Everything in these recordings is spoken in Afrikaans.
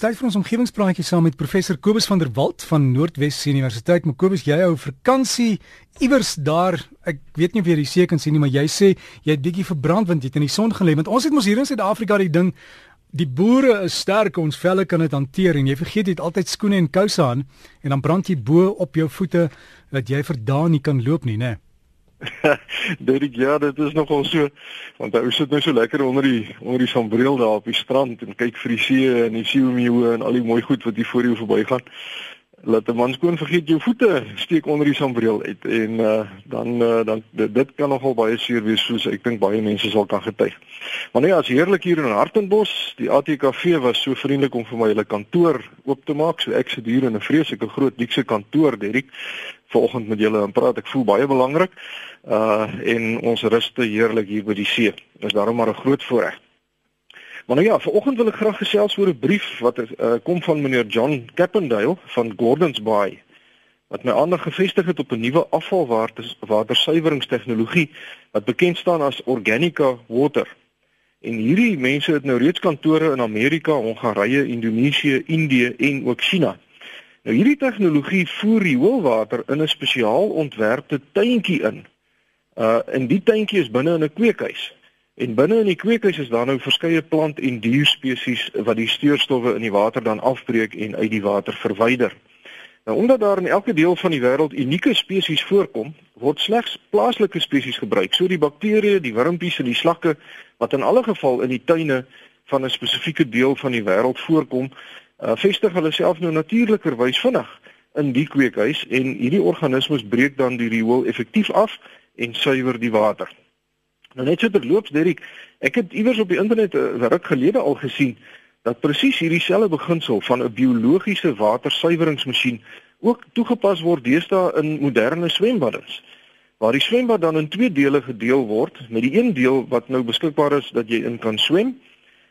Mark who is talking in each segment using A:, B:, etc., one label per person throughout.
A: Tyd vir ons omgewingspraatjie saam met professor Kobus van der Walt van Noordwes Universiteit. Maar Kobus, jy hou vakansie iewers daar. Ek weet nie of jy die see kan sien nie, maar jy sê jy het bietjie verbrand want jy het in die son gelê. Want ons het mos hier in Suid-Afrika die ding Die boere is sterk, ons velle kan dit hanteer en jy vergeet jy het altyd skoene en kouse aan en dan brand jy bo op jou voete dat jy vir dae nie kan loop nie, né? Nee.
B: Dit ja, dit is nogal so want hy sit nou so lekker onder die onder die sambreel daar op die strand en kyk vir die see en die seemeeu en al die mooi goed wat hier voor jou verbygaan. Laat 'n man skoon vergeet jou voete steek onder die sambreel uit en uh, dan uh, dan dit, dit kan nogal baie seer wees soos ek dink baie mense sal kan getuig. Maar nee, as heerlik hier in Hartenbos, die ATKV was so vriendelik om vir my hulle kantoor oop te maak. So ek sit hier in 'n vreeslike groot luukse kantoor, Derrick vanoggend met julle aan praat. Ek voel baie belangrik. Uh en ons ruste heerlik hier by die see. Dis daarom maar 'n groot voorreg. Maar nou ja, vanoggend wil ek graag gesels oor 'n brief wat uh, kom van meneer John Cappendale van Gordons Bay wat my aandag gefestig het op 'n nuwe afvalwatersuiweringstegnologie wat bekend staan as Organica Water. En hierdie mense het nou reeds kantore in Amerika, Hongarye, Indonesië, Indië en ook China. Nou hierdie tegnologie voer rioolwater in 'n spesiaal ontwerpte tuintjie in. Uh en die tuintjie is binne in 'n kweekhuis. En binne in die kweekhuis is daar nou verskeie plant en dierspesies wat die steurstowwe in die water dan afbreek en uit die water verwyder. Nou omdat daar in elke deel van die wêreld unieke spesies voorkom, word slegs plaaslike spesies gebruik. So die bakterieë, die wurmpies en die slakke wat in alle geval in die tuine van 'n spesifieke deel van die wêreld voorkom, uh, vestig hulle self nou natuurlikerwys vinnig in die kweekhuis en hierdie organismes breek dan die riool effektief af en suiwer die water. Nou net so terloops Derrick, ek het iewers op die internet 'n uh, ruk gelede al gesien dat presies hierdie selfde beginsel van 'n biologiese watersuiweringsmasjien ook toegepas word deesdae in moderne swembaddens waar die swembad dan in twee dele gedeel word met die een deel wat nou beskikbaar is dat jy in kan swem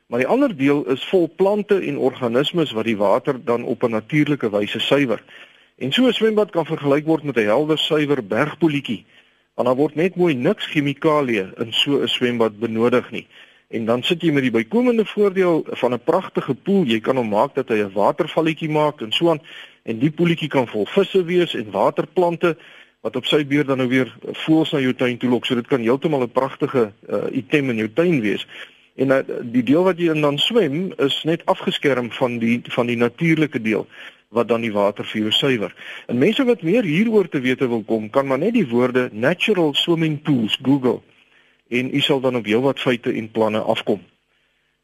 B: Maar die ander deel is vol plante en organismes wat die water dan op 'n natuurlike wyse suiwer. En so 'n swembad kan vergelyk word met 'n helder suiwer bergpolietjie. Want daar word net mooi niks chemikalieë in so 'n swembad benodig nie. En dan sit jy met die bykomende voordeel van 'n pragtige poel. Jy kan hom maak dat hy 'n watervalletjie maak en so aan en die poeltjie kan vol visse wees en waterplante wat op sy beurt dan nou weer voels na jou tuin toe lok. So dit kan heeltemal 'n pragtige uh, item in jou tuin wees. En uh, die deel wat jy dan swem is net afgeskerm van die van die natuurlike deel wat dan die water vir jou suiwer. En mense wat meer hieroor te wete wil kom, kan maar net die woorde natural swimming pools Google en u sal dan op jou wat feite en planne afkom.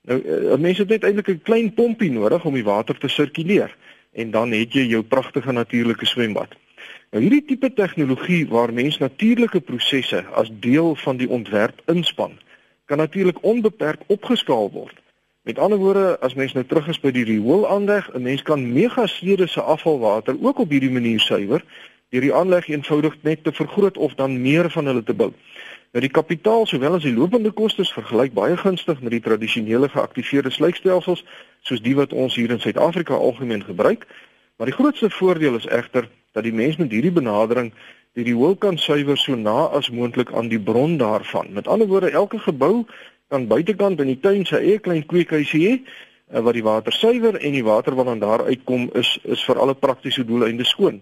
B: Nou uh, mense het net eintlik 'n klein pompie nodig om die water te sirkuleer en dan het jy jou pragtige natuurlike swembad. Nou hierdie tipe tegnologie waar mens natuurlike prosesse as deel van die ontwerp inspann kan natuurlik onbeperk opgeskaal word. Met ander woorde, as mens nou terug is by die rioolaanleg, 'n mens kan megastede se afvalwater ook op hierdie manier suiwer deur die aanleg eenvoudig net te vergroot of dan meer van hulle te bou. Nou die kapitaal sowel as die lopende kostes vergelyk baie gunstig met die tradisionele geaktiveerde sluitstelsels soos die wat ons hier in Suid-Afrika algemeen gebruik. Maar die grootste voordeel is egter dat die mens met hierdie benadering die riool kan suiwer so na as moontlik aan die bron daarvan. Met ander woorde, elke gebou kan buitekant in die tuin sy eie klein kweekhuisie hê eh, wat die water suiwer en die water wat dan daar uitkom is is vir alle praktiese doeleinde skoon.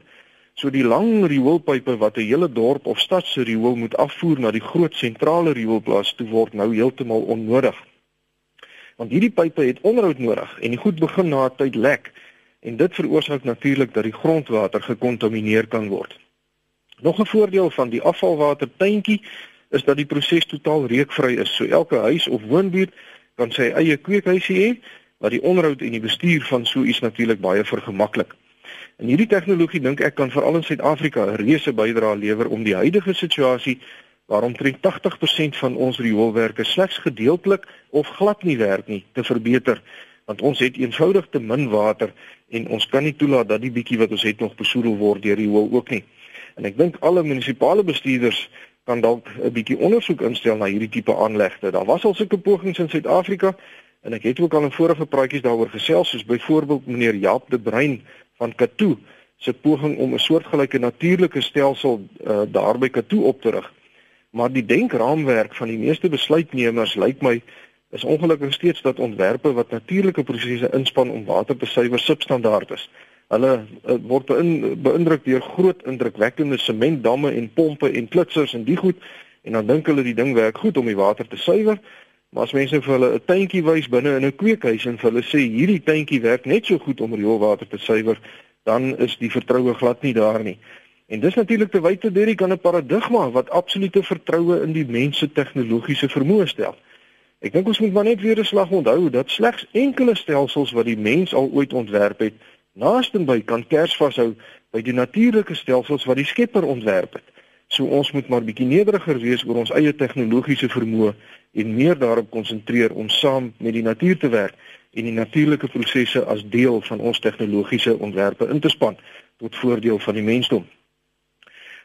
B: So die lang rioolpype wat 'n hele dorp of stad se riool moet afvoer na die groot sentrale rioolplaas toe word nou heeltemal onnodig. Want hierdie pype het onderhoud nodig en die goed begin na 'n tyd lek en dit veroorsaak natuurlik dat die grondwater gekontamineer kan word. Nog 'n voordeel van die afvalwatertuintjie is dat die proses totaal reukvry is. So elke huis of woonbuurt kan sy eie kweekhuisie hê wat die onderhoud en die bestuur van so iets natuurlik baie vergemaklik. En hierdie tegnologie dink ek kan veral in Suid-Afrika 'n reuse bydrae lewer om die huidige situasie waar omtrent 80% van ons rioolwerke slegs gedeeltelik of glad nie werk nie te verbeter want ons het eenvoudig te min water en ons kan nie toelaat dat die bietjie wat ons het nog besoedel word deur die riool ook nie. En ek dink alle munisipale bestuurders kan dalk 'n bietjie ondersoek instel na hierdie tipe aanlegte. Daar was al sulke pogings in Suid-Afrika en ek het ook al in vorige praatjies daaroor gesels, soos byvoorbeeld meneer Jaap de Bruin van Katoo se poging om 'n soortgelyke natuurlike stelsel uh, daar by Katoo op te rig. Maar die denkraamwerk van die meeste besluitnemers lyk my is ongelukkig steeds dat ontwerpe wat natuurlike prosesse inspann om water te suiwer substandaard is. Hulle uh, word beïn, beïndruk deur groot indrukwekkende sementdamme en pompe en klitsers en die goed en dan dink hulle die ding werk goed om die water te suiwer. Maar as mense vir hulle 'n tuintjie wys binne in 'n kweekhuis en vir hulle sê hierdie tuintjie werk net so goed om rioolwater te suiwer, dan is die vertroue glad nie daar nie. En dis natuurlik te wyte Derrick aan 'n paradigma wat absolute vertroue in die mens se tegnologiese vermoë stel. Ek dink ons moet maar net weer 'n slag onthou dat slegs enkele stelsels wat die mens al ooit ontwerp het, naastenby kan kers vashou by die natuurlike stelsels wat die Skepper ontwerp het. So ons moet maar bietjie nederiger wees oor ons eie tegnologiese vermoë en meer daarop konsentreer om saam met die natuur te werk en die natuurlike prosesse as deel van ons tegnologiese ontwerpe in te span tot voordeel van die mensdom.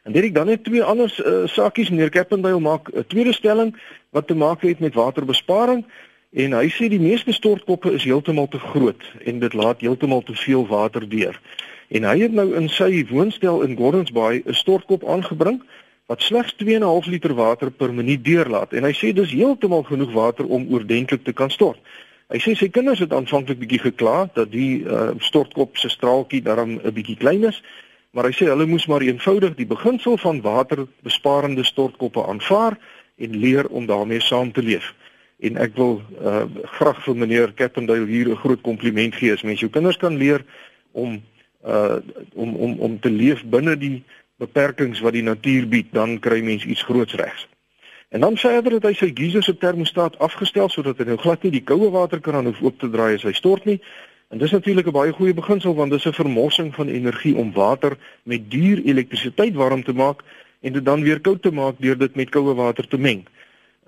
B: En dit ek dan net twee ander uh, saakies meneer Kappendale maak 'n tweede stelling wat te maak het met waterbesparing en hy sê die meeste stortkoppe is heeltemal te groot en dit laat heeltemal te veel water deur. En hy het nou in sy woonstel in Gordons Bay 'n stortkop aangebring wat slegs 2.5 liter water per minuut deurlaat en hy sê dis heeltemal genoeg water om oordentlik te kan stort. Hy sê sy kinders het aanvanklik bietjie gekla dat die uh, stortkop se straaltjie daarom 'n bietjie klein is, maar hy sê hulle moes maar eenvoudig die beginsel van waterbesparende stortkoppe aanvaar en leer om daarmee saam te leef. En ek wil uh, graag vir meneer Kappendale hier 'n groot kompliment gee as mens jou kinders kan leer om uh om om om te leef binne die beperkings wat die natuur bied, dan kry mens iets groots regs. En dan verder het hy sy geyser se termostaat afgestel sodat hy nou glad nie die koue water kan aan hoef oop te draai as hy stort nie. En dis natuurlik 'n baie goeie beginsel want dis 'n vermorsing van energie om water met duur elektrisiteit warm te maak en dit dan weer koud te maak deur dit met koue water te meng.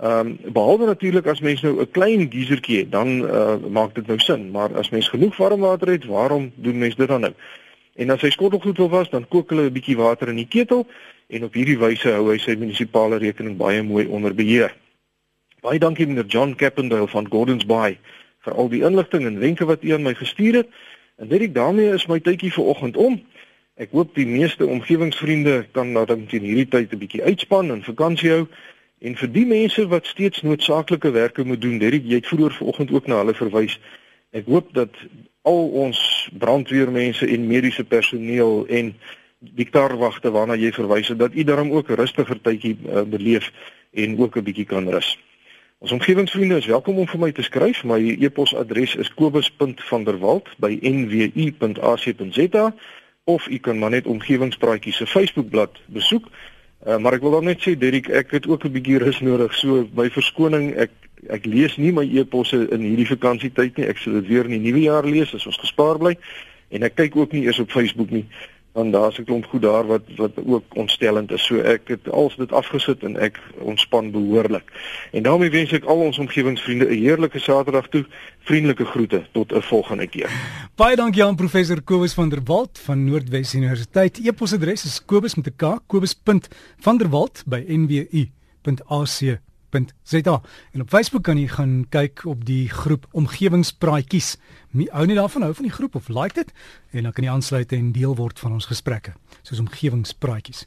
B: Ehm um, behalwe natuurlik as mens nou 'n klein geysertjie het, dan uh, maak dit nou sin, maar as mens genoeg warm water het, waarom doen mens dit dan nou? En as hy skottelgoed wil was, dan kook hulle 'n bietjie water in die ketel en op hierdie wyse hou hy sy munisipale rekening baie mooi onder beheer. Baie dankie meneer John Cappendale van Gordons Bay vir al die inligting en wenke wat u aan my gestuur het. En dit ek daarmee is my tydjie vir oggend om. Ek hoop die meeste omgewingsvriende kan nou dan teen hierdie tyd 'n bietjie uitspan en vakansie hou. En vir die mense wat steeds noodsaaklike werke moet doen, Derek, jy het vroeër vanoggend ook na hulle verwys. Ek hoop dat al ons brandweermense en mediese personeel en die karwagte waarna jy verwys het dat u daarom ook 'n rustiger tydjie uh, beleef en ook 'n bietjie kan rus. Ons omgewingsvriende is welkom om vir my te skryf. My e-posadres is kobus.vanderwalt@nwu.ac.za of u kan maar net omgewingspraatjies se Facebookblad besoek. Uh, maar ek wil dan net sê Derek, ek het ook 'n bietjie rus nodig. So my verskoning, ek ek lees nie my e-posse in hierdie vakansietyd nie. Ek sal dit weer in die nuwe jaar lees as ons gespaar bly. En ek kyk ook nie eers op Facebook nie want daar's 'n klomp goed daar wat wat ook ontstellend is. So ek het als dit afgesit en ek ontspan behoorlik. En daarmee wens ek al ons omgewingsvriende 'n heerlike Saterdag toe. Vriendelike groete tot 'n volgende keer.
A: Baie dankie aan professor Kobus van der Walt van Noordwes Universiteit. E-posadres is kobus met 'n k kobus.vanderwalt@nwu.ac www.rsg.za. En op Facebook kan jy gaan kyk op die groep Omgewingspraatjies. Hou nie daarvan hou van die groep of like dit en dan kan jy aansluit en deel word van ons gesprekke soos Omgewingspraatjies.